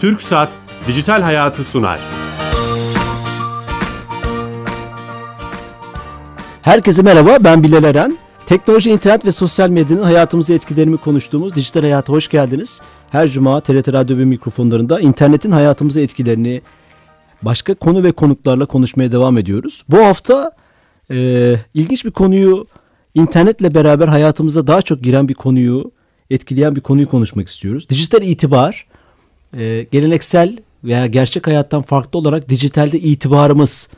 Türk Saat Dijital Hayatı sunar. Herkese merhaba, ben Bilal Eren. Teknoloji, internet ve sosyal medyanın hayatımızı etkilerini konuştuğumuz Dijital Hayat'a hoş geldiniz. Her cuma TRT Radyo ve mikrofonlarında internetin hayatımızı etkilerini başka konu ve konuklarla konuşmaya devam ediyoruz. Bu hafta e, ilginç bir konuyu internetle beraber hayatımıza daha çok giren bir konuyu, etkileyen bir konuyu konuşmak istiyoruz. Dijital itibar, e, geleneksel veya gerçek hayattan farklı olarak dijitalde itibarımız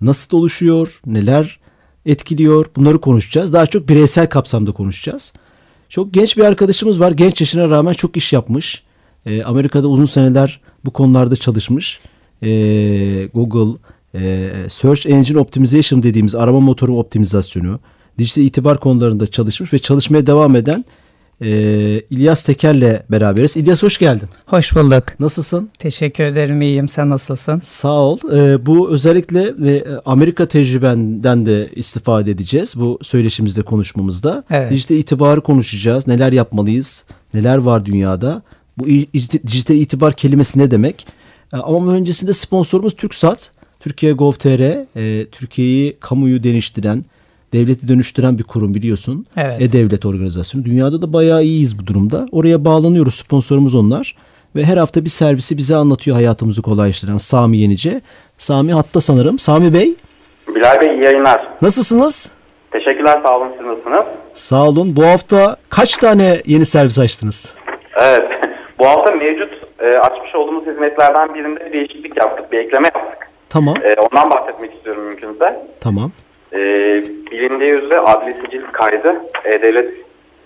nasıl oluşuyor, neler etkiliyor bunları konuşacağız. Daha çok bireysel kapsamda konuşacağız. Çok genç bir arkadaşımız var. Genç yaşına rağmen çok iş yapmış. E, Amerika'da uzun seneler bu konularda çalışmış. E, Google, e, Search Engine Optimization dediğimiz arama motoru optimizasyonu, dijital itibar konularında çalışmış ve çalışmaya devam eden e, İlyas Teker'le beraberiz. İlyas hoş geldin. Hoş bulduk. Nasılsın? Teşekkür ederim. İyiyim. Sen nasılsın? Sağ ol. E, bu özellikle ve Amerika tecrübenden de istifade edeceğiz bu söyleşimizde konuşmamızda. Evet. Dijital itibarı konuşacağız. Neler yapmalıyız? Neler var dünyada? Bu dijital itibar kelimesi ne demek? E, ama öncesinde sponsorumuz TürkSat. Türkiye Gov.tr, e, Türkiye'yi kamuyu deniştiren, devleti dönüştüren bir kurum biliyorsun. Evet. E-Devlet Organizasyonu. Dünyada da bayağı iyiyiz bu durumda. Oraya bağlanıyoruz. Sponsorumuz onlar. Ve her hafta bir servisi bize anlatıyor hayatımızı kolaylaştıran Sami Yenice. Sami hatta sanırım. Sami Bey. Bilal Bey iyi yayınlar. Nasılsınız? Teşekkürler sağ olun siz nasılsınız? Sağ olun. Bu hafta kaç tane yeni servis açtınız? Evet. Bu hafta mevcut e, açmış olduğumuz hizmetlerden birinde bir değişiklik yaptık. Bir ekleme yaptık. Tamam. E, ondan bahsetmek istiyorum mümkünse. Tamp E, bilindiği üzere adli sicil kaydı E-Devlet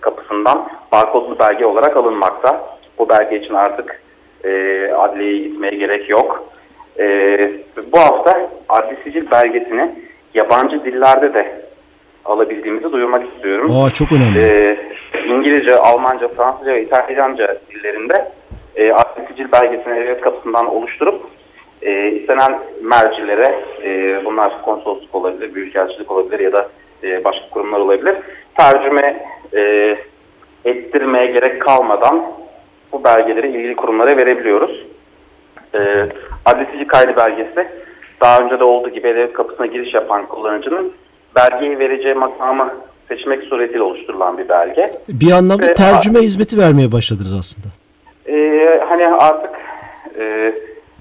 kapısından barkodlu belge olarak alınmakta. Bu belge için artık e, adliyeyi gitmeye gerek yok. E, bu hafta adli sicil belgesini yabancı dillerde de alabildiğimizi duyurmak istiyorum. Aa çok önemli. E, İngilizce, Almanca, Fransızca ve İtalyanca dillerinde e, adli sicil belgesini devlet kapısından oluşturup e, istenen mercilere, e, bunlar konsolosluk olabilir, büyükelçilik olabilir ya da e, başka kurumlar olabilir, tercüme e, ettirmeye gerek kalmadan bu belgeleri ilgili kurumlara verebiliyoruz. E, adli sicil kaydı belgesi daha önce de olduğu gibi devlet kapısına giriş yapan kullanıcının belgeyi vereceği makamı seçmek suretiyle oluşturulan bir belge. Bir anlamda Ve- tercüme hizmeti vermeye başladınız aslında. Ee, hani artık e,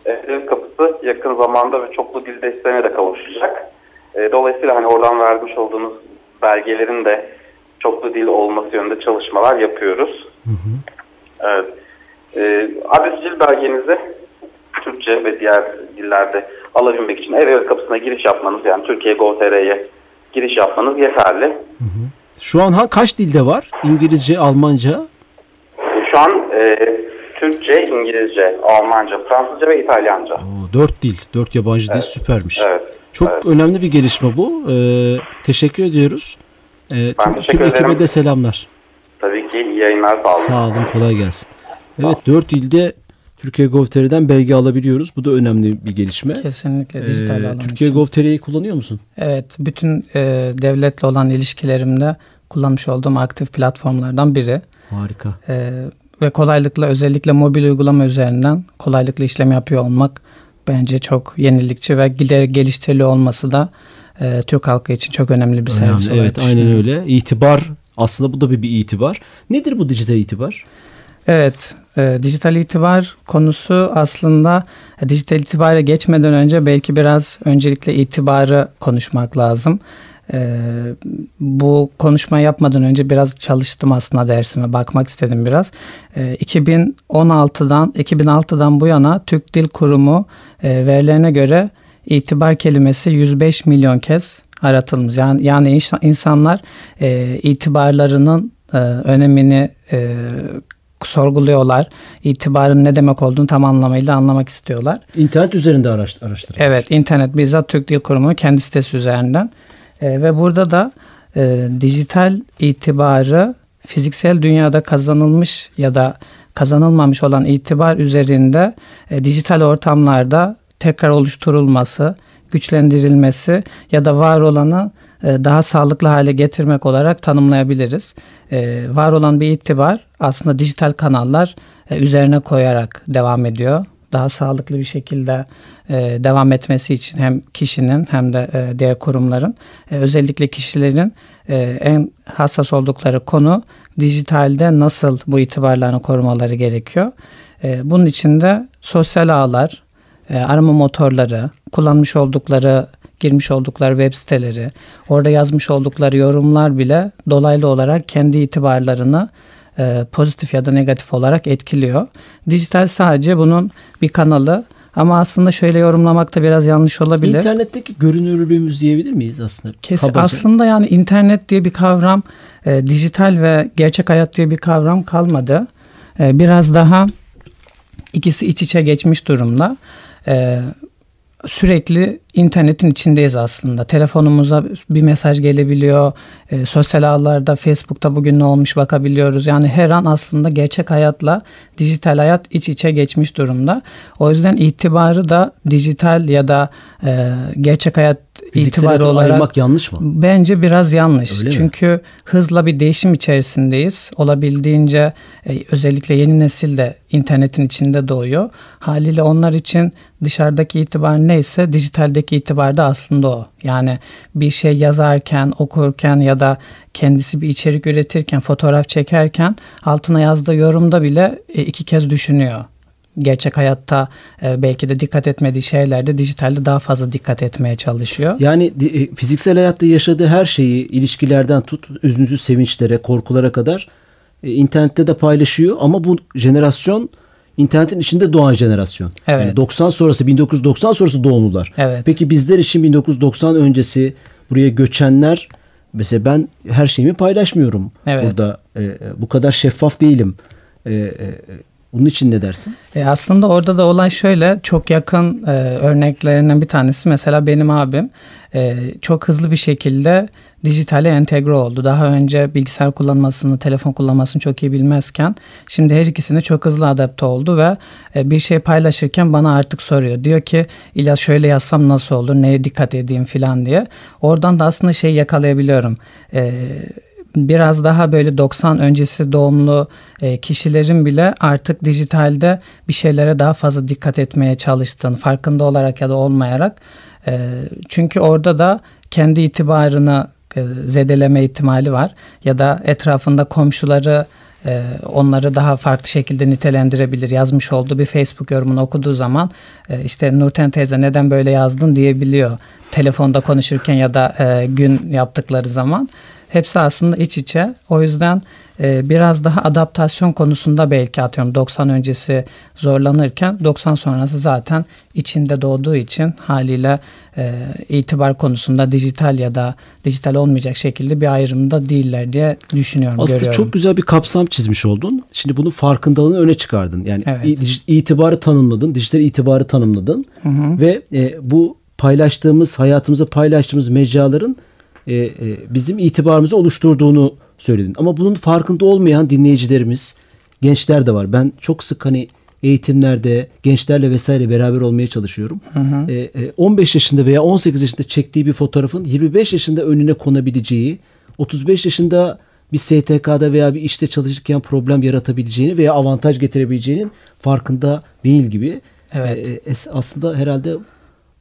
devlet kapısı yakın zamanda ve çoklu dil desteğine de kavuşacak. E, dolayısıyla hani oradan vermiş olduğumuz belgelerin de çoklu dil olması yönünde çalışmalar yapıyoruz. Evet. E, adres sicil belgenizi Türkçe ve diğer dillerde alabilmek için devlet kapısına giriş yapmanız yani Türkiye Gov.tr'ye giriş yapmanız yeterli. Şu an ha, kaç dilde var? İngilizce, Almanca. Şu an e, Türkçe, İngilizce, Almanca, Fransızca ve İtalyanca. Oo, dört dil. Dört yabancı dil süpermiş. Evet. Çok evet. önemli bir gelişme bu. Ee, teşekkür ediyoruz. Ee, tüm, teşekkür tüm ekibe ederim. de selamlar. Tabii ki iyi yayınlar sağ olun. Sağ olun, kolay gelsin. Evet, dört ilde Türkiye Gov.tr'den belge alabiliyoruz. Bu da önemli bir gelişme. Kesinlikle dijital Ee, alan Türkiye. Gov.tr'yi kullanıyor musun? Evet. Bütün e, devletle olan ilişkilerimde kullanmış olduğum aktif platformlardan biri. Harika. E, ve kolaylıkla özellikle mobil uygulama üzerinden kolaylıkla işlem yapıyor olmak bence çok yenilikçi ve giderek geliştiriliyor olması da e, Türk halkı için çok önemli bir Önemli. servis olarak Evet, aynen öyle. İtibar aslında bu da bir, bir itibar. Nedir bu dijital itibar? Evet, e, dijital itibar konusu aslında e, dijital itibara geçmeden önce belki biraz öncelikle itibarı konuşmak lazım. E, bu konuşma yapmadan önce biraz çalıştım aslında dersime bakmak istedim biraz. E, 2016'dan 2006'dan bu yana Türk Dil Kurumu e, verilerine göre itibar kelimesi 105 milyon kez aratılmış. Yani yani insan- insanlar e, itibarlarının e, önemini e, sorguluyorlar. İtibarın ne demek olduğunu tam anlamıyla anlamak istiyorlar. İnternet üzerinde araş, araştırma. Evet, internet bizzat Türk Dil Kurumu kendi sitesi üzerinden E, ve burada da e, dijital itibarı fiziksel dünyada kazanılmış ya da kazanılmamış olan itibar üzerinde e, dijital ortamlarda tekrar oluşturulması, güçlendirilmesi ya da var olanı e, daha sağlıklı hale getirmek olarak tanımlayabiliriz. E, var olan bir itibar aslında dijital kanallar e, üzerine koyarak devam ediyor. Daha sağlıklı bir şekilde devam etmesi için hem kişinin hem de diğer kurumların özellikle kişilerin en hassas oldukları konu dijitalde nasıl bu itibarlarını korumaları gerekiyor. Bunun için de sosyal ağlar, arama motorları, kullanmış oldukları girmiş oldukları web siteleri, orada yazmış oldukları yorumlar bile dolaylı olarak kendi itibarlarını e, pozitif ya da negatif olarak etkiliyor. Dijital sadece bunun bir kanalı ama aslında şöyle yorumlamak da biraz yanlış olabilir. İnternetteki görünürlüğümüz diyebilir miyiz aslında? Kesin. Aslında yani internet diye bir kavram, e, dijital ve gerçek hayat diye bir kavram kalmadı. E, biraz daha ikisi iç içe geçmiş durumda. E, sürekli internetin içindeyiz aslında. Telefonumuza bir mesaj gelebiliyor. E, sosyal ağlarda, Facebook'ta bugün ne olmuş bakabiliyoruz. Yani her an aslında gerçek hayatla dijital hayat iç içe geçmiş durumda. O yüzden itibarı da dijital ya da e, gerçek hayat Fiziksel itibarı olarak ayırmak yanlış mı? Bence biraz yanlış. Öyle Çünkü mi? hızla bir değişim içerisindeyiz. Olabildiğince e, özellikle yeni nesil de internetin içinde doğuyor. Haliyle onlar için dışarıdaki itibar neyse dijitaldeki itibar da aslında o. Yani bir şey yazarken, okurken ya da kendisi bir içerik üretirken, fotoğraf çekerken altına yazdığı yorumda bile e, iki kez düşünüyor gerçek hayatta e, belki de dikkat etmediği şeylerde dijitalde daha fazla dikkat etmeye çalışıyor. Yani e, fiziksel hayatta yaşadığı her şeyi ilişkilerden tut üzüntü sevinçlere korkulara kadar e, internette de paylaşıyor ama bu jenerasyon internetin içinde doğan jenerasyon. Evet. Yani 90 sonrası 1990 sonrası doğumlular. Evet. Peki bizler için 1990 öncesi buraya göçenler mesela ben her şeyimi paylaşmıyorum. Evet. Burada e, bu kadar şeffaf değilim. E, e, bunun için ne dersin? E aslında orada da olay şöyle çok yakın e, örneklerinden bir tanesi mesela benim abim e, çok hızlı bir şekilde dijitale entegre oldu. Daha önce bilgisayar kullanmasını, telefon kullanmasını çok iyi bilmezken şimdi her ikisine çok hızlı adapte oldu ve e, bir şey paylaşırken bana artık soruyor. Diyor ki İlyas şöyle yazsam nasıl olur, neye dikkat edeyim falan diye. Oradan da aslında şey yakalayabiliyorum. Eee biraz daha böyle 90 öncesi doğumlu e, kişilerin bile artık dijitalde bir şeylere daha fazla dikkat etmeye çalıştığını farkında olarak ya da olmayarak e, çünkü orada da kendi itibarını e, zedeleme ihtimali var ya da etrafında komşuları onları daha farklı şekilde nitelendirebilir. Yazmış olduğu bir Facebook yorumunu okuduğu zaman işte Nurten teyze neden böyle yazdın diyebiliyor. Telefonda konuşurken ya da gün yaptıkları zaman. Hepsi aslında iç içe. O yüzden e, biraz daha adaptasyon konusunda belki atıyorum 90 öncesi zorlanırken 90 sonrası zaten içinde doğduğu için haliyle e, itibar konusunda dijital ya da dijital olmayacak şekilde bir ayrımda değiller diye düşünüyorum. Aslında görüyorum. çok güzel bir kapsam çizmiş oldun. Şimdi bunu farkındalığını öne çıkardın. Yani evet. itibarı tanımladın, dijital itibarı tanımladın hı hı. ve e, bu paylaştığımız, hayatımızda paylaştığımız mecraların e, e, bizim itibarımızı oluşturduğunu söyledin. Ama bunun farkında olmayan dinleyicilerimiz, gençler de var. Ben çok sık hani eğitimlerde gençlerle vesaire beraber olmaya çalışıyorum. Hı hı. E, 15 yaşında veya 18 yaşında çektiği bir fotoğrafın 25 yaşında önüne konabileceği, 35 yaşında bir STK'da veya bir işte çalışırken problem yaratabileceğini veya avantaj getirebileceğinin farkında değil gibi. Evet. E, aslında herhalde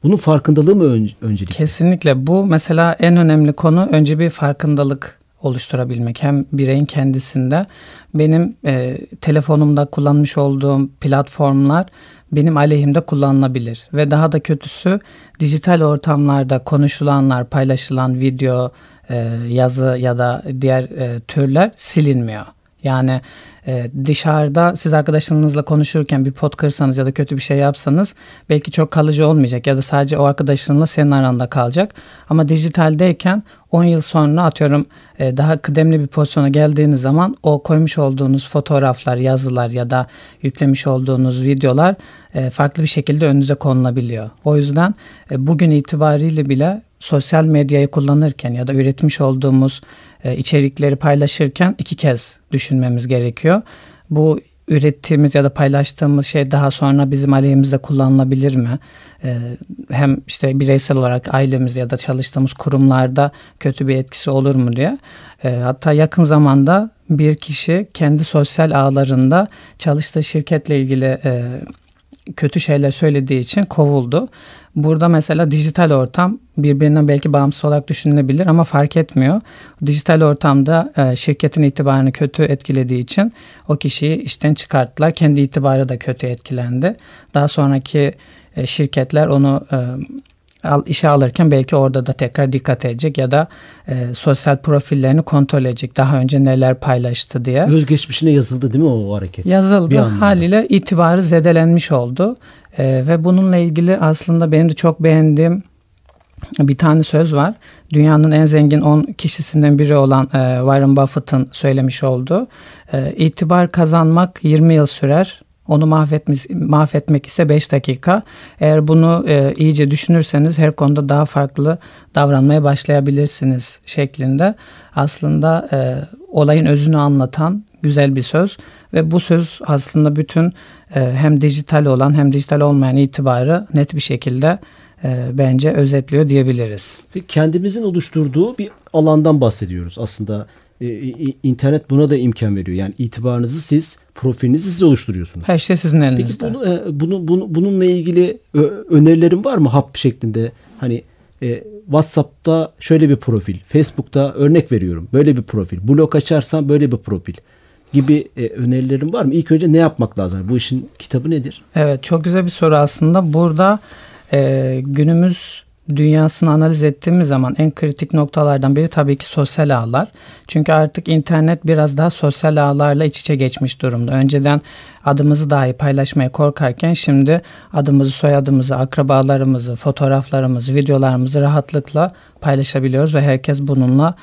bunun farkındalığı mı ön, öncelik? Kesinlikle. Bu mesela en önemli konu önce bir farkındalık oluşturabilmek. Hem bireyin kendisinde benim e, telefonumda kullanmış olduğum platformlar benim aleyhimde kullanılabilir. Ve daha da kötüsü dijital ortamlarda konuşulanlar, paylaşılan video, e, yazı ya da diğer e, türler silinmiyor. Yani e, dışarıda siz arkadaşlarınızla konuşurken bir pot kırsanız ya da kötü bir şey yapsanız belki çok kalıcı olmayacak ya da sadece o arkadaşınla senin aranda kalacak. Ama dijitaldeyken 10 yıl sonra atıyorum e, daha kıdemli bir pozisyona geldiğiniz zaman o koymuş olduğunuz fotoğraflar, yazılar ya da yüklemiş olduğunuz videolar e, farklı bir şekilde önünüze konulabiliyor. O yüzden e, bugün itibariyle bile sosyal medyayı kullanırken ya da üretmiş olduğumuz içerikleri paylaşırken iki kez düşünmemiz gerekiyor. Bu ürettiğimiz ya da paylaştığımız şey daha sonra bizim aleyhimizde kullanılabilir mi? E, hem işte bireysel olarak ailemiz ya da çalıştığımız kurumlarda kötü bir etkisi olur mu diye. E, hatta yakın zamanda bir kişi kendi sosyal ağlarında çalıştığı şirketle ilgili e, kötü şeyler söylediği için kovuldu. Burada mesela dijital ortam birbirinden belki bağımsız olarak düşünülebilir ama fark etmiyor. Dijital ortamda e, şirketin itibarını kötü etkilediği için o kişiyi işten çıkarttılar. Kendi itibarı da kötü etkilendi. Daha sonraki e, şirketler onu e, işe alırken belki orada da tekrar dikkat edecek ya da e, sosyal profillerini kontrol edecek. Daha önce neler paylaştı diye. Özgeçmişine yazıldı değil mi o hareket? Yazıldı. Haliyle itibarı zedelenmiş oldu. E, ve bununla ilgili aslında benim de çok beğendiğim bir tane söz var. Dünyanın en zengin 10 kişisinden biri olan e, Warren Buffett'ın söylemiş olduğu. E, itibar kazanmak 20 yıl sürer. Onu mahvetmek, mahvetmek ise 5 dakika. Eğer bunu e, iyice düşünürseniz her konuda daha farklı davranmaya başlayabilirsiniz şeklinde. Aslında e, olayın özünü anlatan güzel bir söz ve bu söz aslında bütün e, hem dijital olan hem dijital olmayan itibarı net bir şekilde e, bence özetliyor diyebiliriz. Kendimizin oluşturduğu bir alandan bahsediyoruz aslında. E, internet buna da imkan veriyor. Yani itibarınızı siz, profilinizi siz oluşturuyorsunuz. Her şey sizin elinizde. Peki bunu, e, bunu, bunu bununla ilgili önerilerin var mı hap şeklinde? Hani e, WhatsApp'ta şöyle bir profil, Facebook'ta örnek veriyorum böyle bir profil, blog açarsan böyle bir profil gibi e, önerilerin var mı? İlk önce ne yapmak lazım? Bu işin kitabı nedir? Evet çok güzel bir soru aslında. Burada e, günümüz dünyasını analiz ettiğimiz zaman en kritik noktalardan biri tabii ki sosyal ağlar. Çünkü artık internet biraz daha sosyal ağlarla iç içe geçmiş durumda. Önceden adımızı dahi paylaşmaya korkarken şimdi adımızı, soyadımızı, akrabalarımızı, fotoğraflarımızı, videolarımızı rahatlıkla paylaşabiliyoruz ve herkes bununla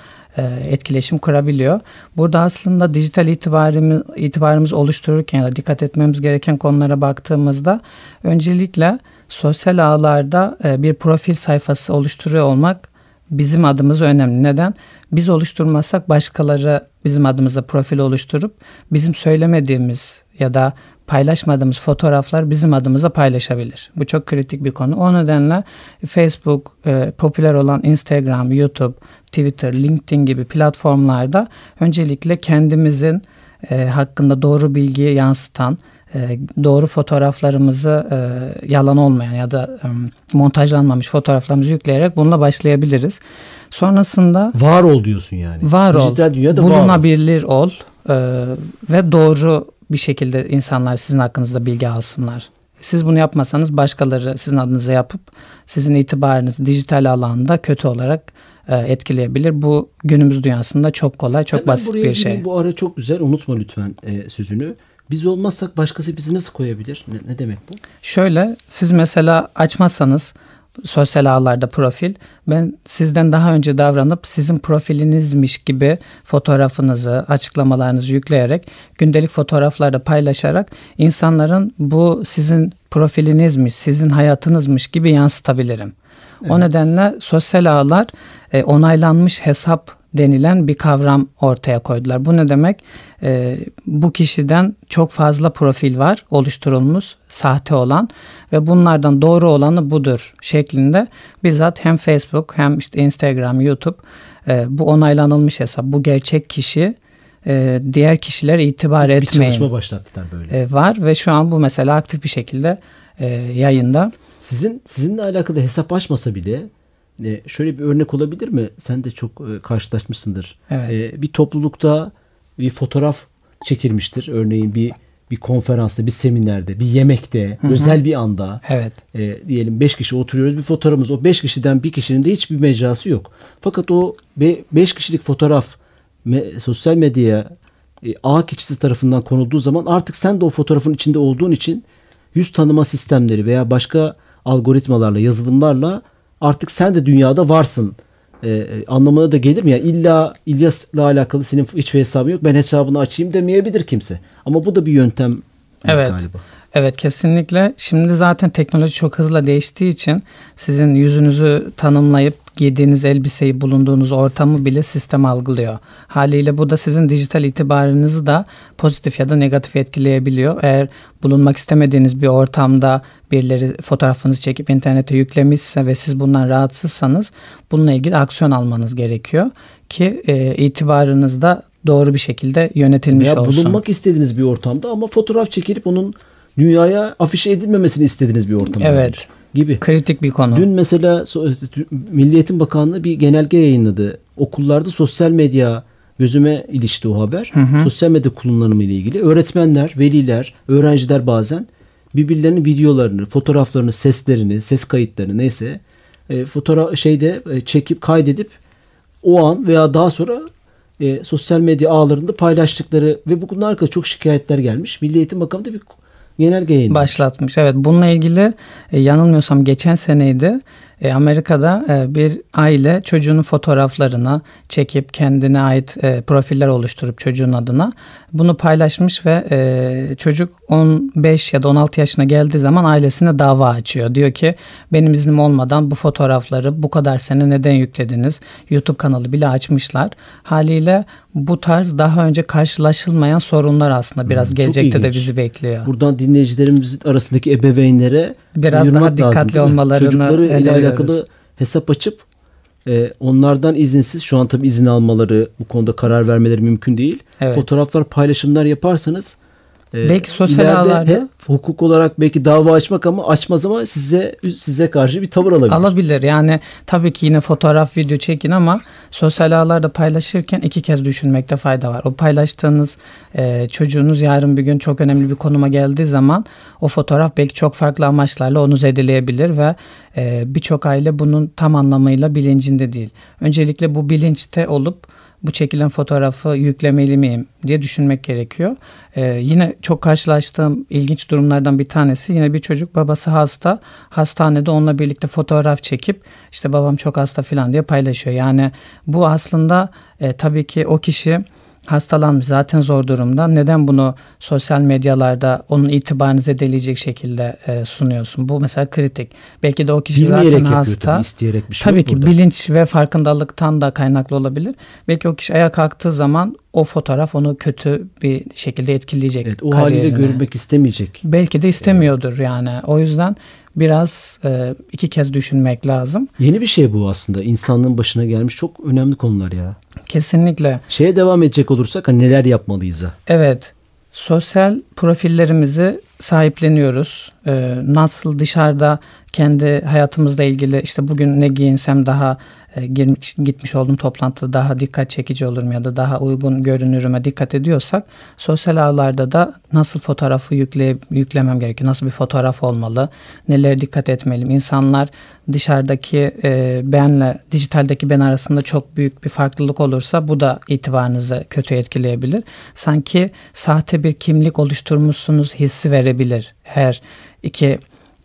etkileşim kurabiliyor. Burada aslında dijital itibarımız, itibarımız oluştururken ya da dikkat etmemiz gereken konulara baktığımızda öncelikle sosyal ağlarda e, bir profil sayfası oluşturuyor olmak bizim adımız önemli. Neden? Biz oluşturmazsak başkaları bizim adımızda profil oluşturup bizim söylemediğimiz ya da paylaşmadığımız fotoğraflar bizim adımıza paylaşabilir. Bu çok kritik bir konu. O nedenle Facebook, e, popüler olan Instagram, YouTube, Twitter, LinkedIn gibi platformlarda öncelikle kendimizin e, hakkında doğru bilgiyi yansıtan, e, doğru fotoğraflarımızı e, yalan olmayan ya da e, montajlanmamış fotoğraflarımızı yükleyerek bununla başlayabiliriz. Sonrasında var ol diyorsun yani. Var Dijital ol. Dünyada bulunabilir var ol. ol e, ve doğru bir şekilde insanlar sizin hakkınızda bilgi alsınlar. Siz bunu yapmasanız başkaları sizin adınıza yapıp sizin itibarınızı dijital alanda kötü olarak etkileyebilir. Bu günümüz dünyasında çok kolay, çok Hemen basit bir şey. Bu ara çok güzel unutma lütfen e, sözünü. Biz olmazsak başkası bizi nasıl koyabilir? Ne, ne demek bu? Şöyle siz mesela açmazsanız sosyal ağlarda profil ben sizden daha önce davranıp sizin profilinizmiş gibi fotoğrafınızı açıklamalarınızı yükleyerek gündelik fotoğraflarda paylaşarak insanların bu sizin profilinizmiş sizin hayatınızmış gibi yansıtabilirim. Evet. O nedenle sosyal ağlar e, onaylanmış hesap denilen bir kavram ortaya koydular. Bu ne demek? E, bu kişiden çok fazla profil var oluşturulmuş sahte olan ve bunlardan doğru olanı budur şeklinde bizzat hem Facebook hem işte Instagram, YouTube e, bu onaylanılmış hesap, bu gerçek kişi e, diğer kişiler itibar bir etmeyin. Bir çalışma başlattılar böyle. E, var ve şu an bu mesela aktif bir şekilde e, yayında. Sizin sizinle alakalı hesap açmasa bile e, şöyle bir örnek olabilir mi? Sen de çok e, karşılaşmışsındır. Evet. E, bir toplulukta bir fotoğraf çekilmiştir. Örneğin bir bir konferansta, bir seminerde, bir yemekte, hı hı. özel bir anda. Evet. E, diyelim 5 kişi oturuyoruz bir fotoğrafımız. O 5 kişiden bir kişinin de hiçbir mecrası yok. Fakat o 5 kişilik fotoğraf me, sosyal medyaya e, A kişisi tarafından konulduğu zaman artık sen de o fotoğrafın içinde olduğun için yüz tanıma sistemleri veya başka algoritmalarla, yazılımlarla artık sen de dünyada varsın e, anlamına da gelir mi? Yani illa İlyas'la alakalı senin hiçbir hesabın yok ben hesabını açayım demeyebilir kimse. Ama bu da bir yöntem evet. galiba. Evet kesinlikle. Şimdi zaten teknoloji çok hızlı değiştiği için sizin yüzünüzü tanımlayıp giydiğiniz elbiseyi bulunduğunuz ortamı bile sistem algılıyor. Haliyle bu da sizin dijital itibarınızı da pozitif ya da negatif etkileyebiliyor. Eğer bulunmak istemediğiniz bir ortamda birileri fotoğrafınızı çekip internete yüklemişse ve siz bundan rahatsızsanız bununla ilgili aksiyon almanız gerekiyor ki e, itibarınız da doğru bir şekilde yönetilmiş Veya olsun. bulunmak istediğiniz bir ortamda ama fotoğraf çekilip onun dünyaya afişe edilmemesini istediğiniz bir ortam. Evet. Gibi. Kritik bir konu. Dün mesela so- Milli Eğitim Bakanlığı bir genelge yayınladı. Okullarda sosyal medya gözüme ilişti o haber. Sosyal medya kullanımı ile ilgili öğretmenler, veliler, öğrenciler bazen birbirlerinin videolarını, fotoğraflarını, seslerini, ses kayıtlarını neyse e, fotoğraf şeyde e, çekip kaydedip o an veya daha sonra e, sosyal medya ağlarında paylaştıkları ve bununla alakalı çok şikayetler gelmiş. Milli Eğitim Bakanı da bir genelge yayınlamış. başlatmış. Evet bununla ilgili e, yanılmıyorsam geçen seneydi e, Amerika'da e, bir aile çocuğunun fotoğraflarını çekip kendine ait e, profiller oluşturup çocuğun adına bunu paylaşmış ve e, çocuk 15 ya da 16 yaşına geldiği zaman ailesine dava açıyor. Diyor ki benim iznim olmadan bu fotoğrafları bu kadar sene neden yüklediniz? YouTube kanalı bile açmışlar. Haliyle bu tarz daha önce karşılaşılmayan sorunlar aslında biraz çok gelecekte de bizi bekliyor. Buradan dinleyicilerimizin arasındaki ebeveynlere Biraz daha dikkatli lazım, olmalarını Çocukları ile alakalı hesap açıp e, onlardan izinsiz şu an tabii izin almaları bu konuda karar vermeleri mümkün değil. Evet. Fotoğraflar paylaşımlar yaparsanız e, Belki sosyal ağlarda- hukuk olarak belki dava açmak ama açmaz ama size size karşı bir tavır alabilir. Alabilir. Yani tabii ki yine fotoğraf, video çekin ama sosyal ağlarda paylaşırken iki kez düşünmekte fayda var. O paylaştığınız e, çocuğunuz yarın bir gün çok önemli bir konuma geldiği zaman o fotoğraf belki çok farklı amaçlarla onu zedeleyebilir ve e, birçok aile bunun tam anlamıyla bilincinde değil. Öncelikle bu bilinçte olup bu çekilen fotoğrafı yüklemeli miyim diye düşünmek gerekiyor. Ee, yine çok karşılaştığım ilginç durumlardan bir tanesi yine bir çocuk babası hasta hastanede onunla birlikte fotoğraf çekip işte babam çok hasta falan diye paylaşıyor. Yani bu aslında e, tabii ki o kişi hastalanmış zaten zor durumda. Neden bunu sosyal medyalarda onun itibarını zedeleyecek şekilde e, sunuyorsun? Bu mesela kritik. Belki de o kişi Bilmeyerek zaten hasta. tabii, isteyerek bir şey Tabii ki burada. bilinç ve farkındalıktan da kaynaklı olabilir. Belki o kişi ayağa kalktığı zaman o fotoğraf onu kötü bir şekilde etkileyecek. Evet, o haliyle kariyerine. görünmek istemeyecek. Belki de istemiyordur yani. O yüzden biraz e, iki kez düşünmek lazım. Yeni bir şey bu aslında. İnsanlığın başına gelmiş çok önemli konular ya. Kesinlikle. Şeye devam edecek olursak hani neler yapmalıyız? ha? Evet. Sosyal profillerimizi sahipleniyoruz. Ee, nasıl dışarıda kendi hayatımızla ilgili işte bugün ne giyinsem daha e, girmiş, gitmiş olduğum toplantıda daha dikkat çekici olurum ya da daha uygun görünürüme dikkat ediyorsak sosyal ağlarda da nasıl fotoğrafı yükle, yüklemem gerekiyor? Nasıl bir fotoğraf olmalı? Nelere dikkat etmeliyim? İnsanlar dışarıdaki e, benle dijitaldeki ben arasında çok büyük bir farklılık olursa bu da itibarınızı kötü etkileyebilir. Sanki sahte bir kimlik oluşturmuşsunuz hissi verebilir. Eğer iki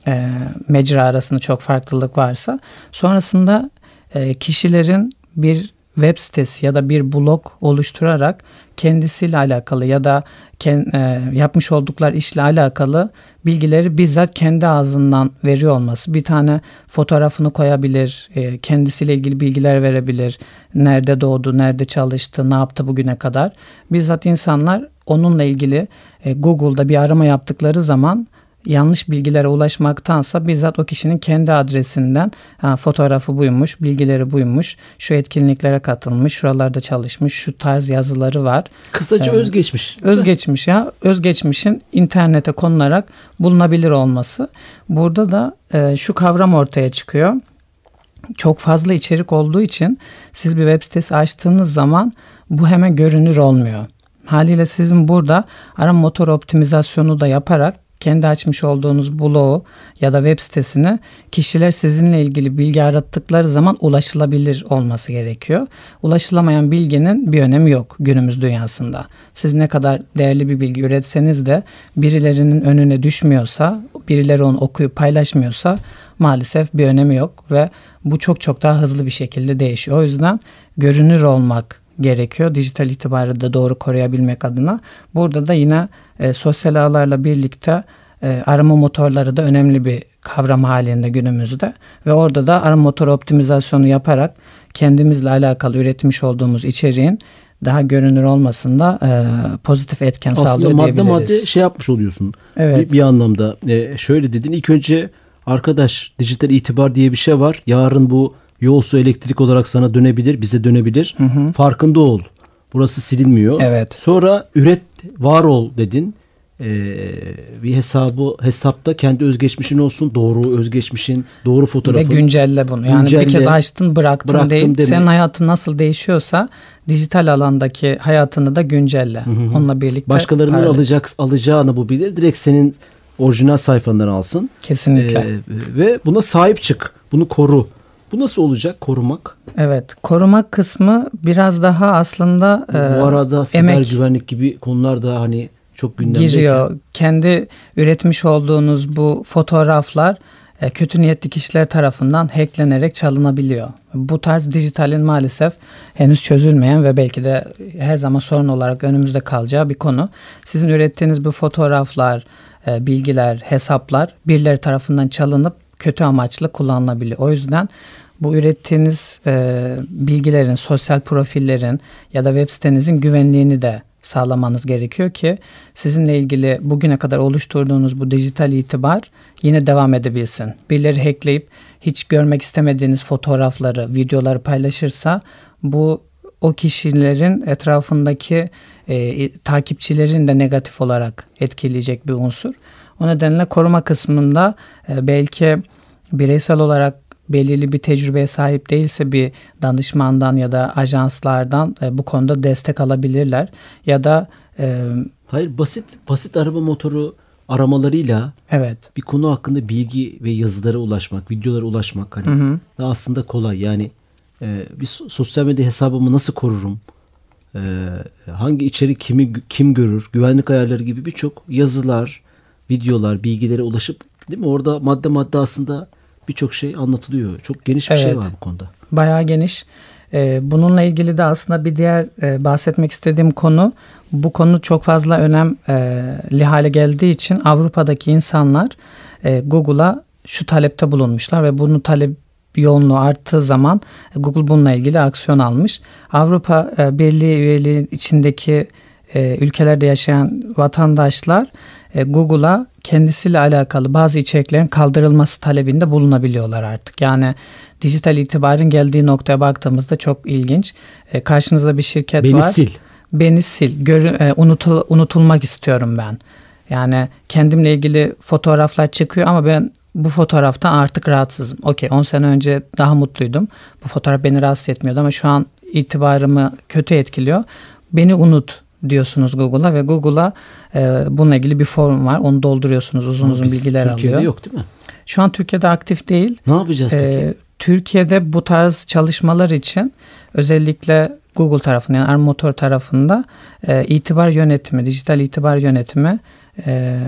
e, mecra arasında çok farklılık varsa. Sonrasında e, kişilerin bir web sitesi ya da bir blog oluşturarak kendisiyle alakalı ya da e, yapmış oldukları işle alakalı bilgileri bizzat kendi ağzından veriyor olması. Bir tane fotoğrafını koyabilir, e, kendisiyle ilgili bilgiler verebilir. Nerede doğdu, nerede çalıştı, ne yaptı bugüne kadar. Bizzat insanlar onunla ilgili e, Google'da bir arama yaptıkları zaman yanlış bilgilere ulaşmaktansa bizzat o kişinin kendi adresinden ha, fotoğrafı buymuş, bilgileri buymuş, şu etkinliklere katılmış, şuralarda çalışmış, şu tarz yazıları var. Kısaca Evet. özgeçmiş. Özgeçmiş ya, özgeçmişin internete konularak bulunabilir olması. Burada da e, şu kavram ortaya çıkıyor. Çok fazla içerik olduğu için siz bir web sitesi açtığınız zaman bu hemen görünür olmuyor. Haliyle sizin burada arama motor optimizasyonu da yaparak kendi açmış olduğunuz blogu ya da web sitesini kişiler sizinle ilgili bilgi arattıkları zaman ulaşılabilir olması gerekiyor. Ulaşılamayan bilginin bir önemi yok günümüz dünyasında. Siz ne kadar değerli bir bilgi üretseniz de birilerinin önüne düşmüyorsa, birileri onu okuyup paylaşmıyorsa maalesef bir önemi yok ve bu çok çok daha hızlı bir şekilde değişiyor. O yüzden görünür olmak gerekiyor. Dijital itibarı da doğru koruyabilmek adına. Burada da yine e, sosyal ağlarla birlikte e, arama motorları da önemli bir kavram halinde günümüzde ve orada da arama motor optimizasyonu yaparak kendimizle alakalı üretmiş olduğumuz içeriğin daha görünür olmasında e, pozitif etken Aslında sağlıyor madde diyebiliriz. madde şey yapmış oluyorsun. Evet. Bir, bir anlamda e, şöyle dedin ilk önce arkadaş dijital itibar diye bir şey var. Yarın bu yol su elektrik olarak sana dönebilir, bize dönebilir. Farkında ol. Burası silinmiyor. Evet. Sonra üret, var ol dedin. Ee, bir hesabı hesapta kendi özgeçmişin olsun. Doğru özgeçmişin, doğru Ve fotoğrafın. güncelle bunu. Yani Güncelle, bir kez açtın bıraktın bıraktım değil. deme. Senin hayatın nasıl değişiyorsa dijital alandaki hayatını da güncelle. Onunla birlikte Başkalarının paralel. alacak alacağını bu bilir. Direkt senin orijinal sayfandan alsın. Kesinlikle. Ee, ve buna sahip çık. Bunu koru. Bu nasıl olacak korumak? Evet. Korumak kısmı biraz daha aslında e, bu arada siber emek güvenlik gibi konular da hani çok gündemde. giriyor. Kendi üretmiş olduğunuz bu fotoğraflar e, kötü niyetli kişiler tarafından hacklenerek çalınabiliyor. Bu tarz dijitalin maalesef henüz çözülmeyen ve belki de her zaman sorun olarak önümüzde kalacağı bir konu. Sizin ürettiğiniz bu fotoğraflar, e, bilgiler, hesaplar birileri tarafından çalınıp kötü amaçlı kullanılabiliyor. O yüzden bu ürettiğiniz e, bilgilerin, sosyal profillerin ya da web sitenizin güvenliğini de sağlamanız gerekiyor ki sizinle ilgili bugüne kadar oluşturduğunuz bu dijital itibar yine devam edebilsin. Birileri hackleyip hiç görmek istemediğiniz fotoğrafları, videoları paylaşırsa bu o kişilerin etrafındaki e, takipçilerin de negatif olarak etkileyecek bir unsur. O nedenle koruma kısmında e, belki bireysel olarak belirli bir tecrübeye sahip değilse bir danışmandan ya da ajanslardan e, bu konuda destek alabilirler. Ya da e, Hayır basit basit araba motoru aramalarıyla evet bir konu hakkında bilgi ve yazılara ulaşmak, videolara ulaşmak hani da aslında kolay. Yani e, bir so- sosyal medya hesabımı nasıl korurum? E, hangi içerik kimi kim görür? Güvenlik ayarları gibi birçok yazılar, videolar, bilgilere ulaşıp değil mi? Orada madde madde aslında birçok şey anlatılıyor. Çok geniş bir şey Evet. var bu konuda. bayağı geniş. E, bununla ilgili de aslında bir diğer e, bahsetmek istediğim konu bu konu çok fazla önemli hale geldiği için Avrupa'daki insanlar e, Google'a şu talepte bulunmuşlar ve bunun talep yoğunluğu arttığı zaman e, Google bununla ilgili aksiyon almış. Avrupa e, Birliği üyeliği içindeki e, ülkelerde yaşayan vatandaşlar e, Google'a kendisiyle alakalı bazı içeriklerin kaldırılması talebinde bulunabiliyorlar artık. Yani dijital itibarın geldiği noktaya baktığımızda çok ilginç. E, karşınızda bir şirket Beni var. sil. Beni sil. Görü- e, unutul- unutulmak istiyorum ben. Yani kendimle ilgili fotoğraflar çıkıyor ama ben bu fotoğraftan artık rahatsızım. Okey 10 sene önce daha mutluydum. Bu fotoğraf beni rahatsız etmiyordu ama şu an itibarımı kötü etkiliyor. Beni unut diyorsunuz Google'a ve Google'a e, bununla ilgili bir form var. Onu dolduruyorsunuz. Uzun uzun Biz bilgiler Türkiye'de alıyor. yok değil mi? Şu an Türkiye'de aktif değil. Ne yapacağız peki? Ee, Türkiye'de bu tarz çalışmalar için özellikle Google tarafından yani Armotor tarafında e, itibar yönetimi, dijital itibar yönetimi e,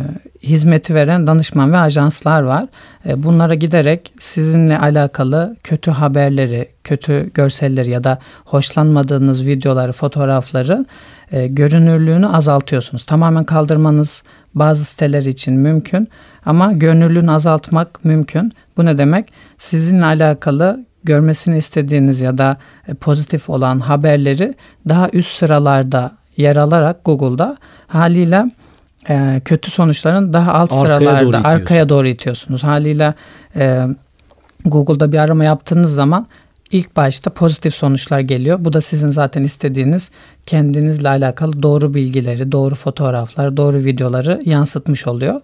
hizmeti veren danışman ve ajanslar var. E, bunlara giderek sizinle alakalı kötü haberleri, kötü görselleri ya da hoşlanmadığınız videoları, fotoğrafları e, görünürlüğünü azaltıyorsunuz. Tamamen kaldırmanız bazı siteler için mümkün ama görünürlüğünü azaltmak mümkün. Bu ne demek? Sizinle alakalı görmesini istediğiniz ya da e, pozitif olan haberleri daha üst sıralarda yer alarak Google'da haliyle e, kötü sonuçların daha alt Arkaya sıralarda doğru itiyorsun. arkaya doğru itiyorsunuz. Haliyle e, Google'da bir arama yaptığınız zaman ilk başta pozitif sonuçlar geliyor. Bu da sizin zaten istediğiniz kendinizle alakalı doğru bilgileri, doğru fotoğraflar, doğru videoları yansıtmış oluyor.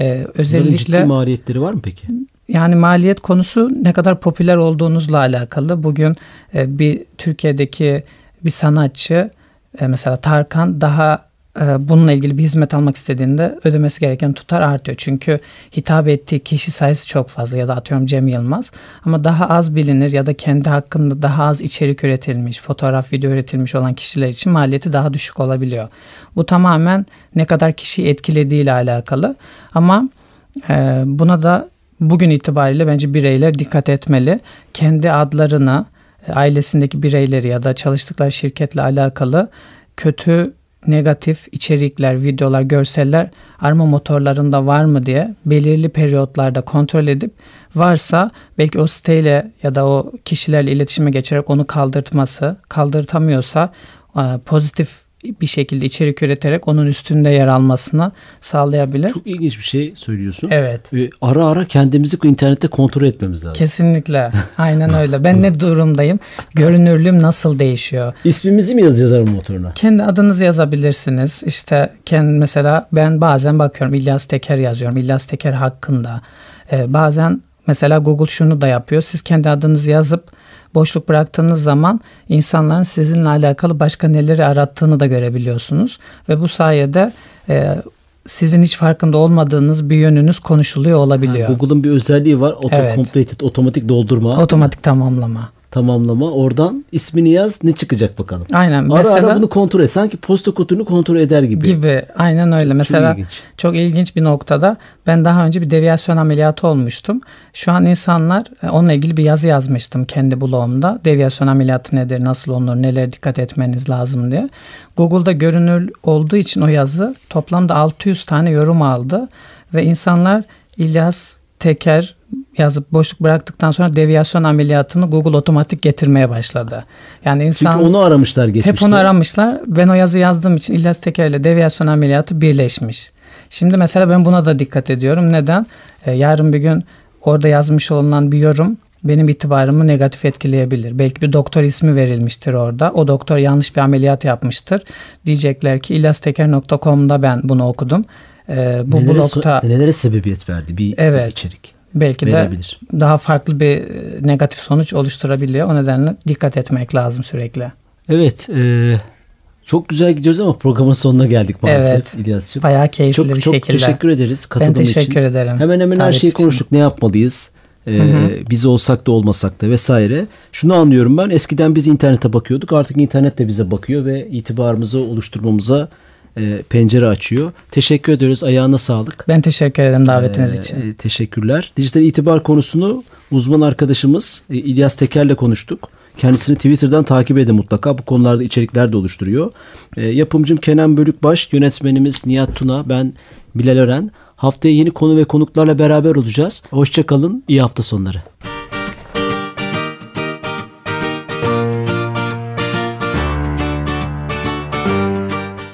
Ee, Bunların ciddi özellikle maliyetleri var mı peki? yani maliyet konusu ne kadar popüler olduğunuzla alakalı. Bugün e, bir Türkiye'deki bir sanatçı e, mesela Tarkan daha bununla ilgili bir hizmet almak istediğinde ödemesi gereken tutar artıyor. Çünkü hitap ettiği kişi sayısı çok fazla ya da atıyorum Cem Yılmaz ama daha az bilinir ya da kendi hakkında daha az içerik üretilmiş, fotoğraf, video üretilmiş olan kişiler için maliyeti daha düşük olabiliyor. Bu tamamen ne kadar kişiyi etkilediğiyle alakalı ama e, buna da bugün itibariyle bence bireyler dikkat etmeli. Kendi adlarını, e, ailesindeki bireyleri ya da çalıştıkları şirketle alakalı kötü negatif içerikler, videolar, görseller arama motorlarında var mı diye belirli periyotlarda kontrol edip varsa belki o siteyle ya da o kişilerle iletişime geçerek onu kaldırtması, kaldırtamıyorsa e, pozitif bir şekilde içerik üreterek onun üstünde yer almasını sağlayabilir. Çok ilginç bir şey söylüyorsun. Evet. Ee, ara ara kendimizi internette kontrol etmemiz lazım. Kesinlikle. Aynen öyle. Ben ne durumdayım? Görünürlüğüm nasıl değişiyor? İsmimizi mi yazacağız arama motoruna? Kendi adınızı yazabilirsiniz. İşte kendi mesela ben bazen bakıyorum İlyas Teker yazıyorum. İlyas Teker hakkında. Ee, bazen mesela Google şunu da yapıyor. Siz kendi adınızı yazıp boşluk bıraktığınız zaman insanların sizinle alakalı başka neleri arattığını da görebiliyorsunuz. Ve bu sayede e, sizin hiç farkında olmadığınız bir yönünüz konuşuluyor olabiliyor. Google'ın bir özelliği var. Auto Evet. completed, otomatik doldurma, Otomatik tamamlama. Tamamlama. Oradan ismini yaz ne çıkacak bakalım. Aynen. Ara mesela ara bunu kontrol et. Sanki posta kutunu kontrol eder gibi. gibi. Aynen öyle. Mesela ilginç. çok ilginç bir noktada ben daha önce bir deviyasyon ameliyatı olmuştum. Şu an insanlar e, onunla ilgili bir yazı yazmıştım kendi blogumda. Deviyasyon ameliyatı nedir, nasıl olunur, nelere dikkat etmeniz lazım diye. Google'da görünür olduğu için o yazı toplamda 600 tane yorum aldı ve insanlar İlyas Teker yazıp boşluk bıraktıktan sonra deviyasyon ameliyatını Google otomatik getirmeye başladı. Yani insan Çünkü onu aramışlar geçmişte. hep onu aramışlar. Ben o yazı yazdığım için İlyas Teker ile deviyasyon ameliyatı birleşmiş. Şimdi mesela ben buna da dikkat ediyorum. Neden? Ee, yarın bir gün orada yazmış olunan bir yorum benim itibarımı negatif etkileyebilir. Belki bir doktor ismi verilmiştir orada. O doktor yanlış bir ameliyat yapmıştır. Diyecekler ki ilyasteker.com'da ben bunu okudum. Ee, bu nelere, blogda nelere sebebiyet verdi bir Evet. içerik belki de verebilir. daha farklı bir e, negatif sonuç oluşturabiliyor. O nedenle dikkat etmek lazım sürekli. Evet. e, çok güzel gidiyoruz ama programın sonuna geldik maalesef Evet. İlyas'cığım. Bayağı keyifli Çok bir çok şekilde. teşekkür ederiz Ben katıldığın teşekkür için. ederim. Hemen hemen her şeyi için. konuştuk. Ne yapmalıyız? Ee, Hı hı. biz olsak da olmasak da vesaire. Şunu anlıyorum ben. Eskiden biz internete bakıyorduk. Artık internet de bize bakıyor ve itibarımızı oluşturmamıza e, pencere açıyor. Teşekkür ediyoruz. Ayağına sağlık. Ben teşekkür ederim davetiniz Ee, için. e, teşekkürler. Dijital itibar konusunu uzman arkadaşımız e, İlyas Teker'le konuştuk. Kendisini Twitter'dan takip edin mutlaka. Bu konularda içerikler de oluşturuyor. E, yapımcım Kenan Bölükbaş, yönetmenimiz Nihat Tuna, ben Bilal Ören. Haftaya yeni konu ve konuklarla beraber olacağız. Hoşçakalın, iyi hafta sonları.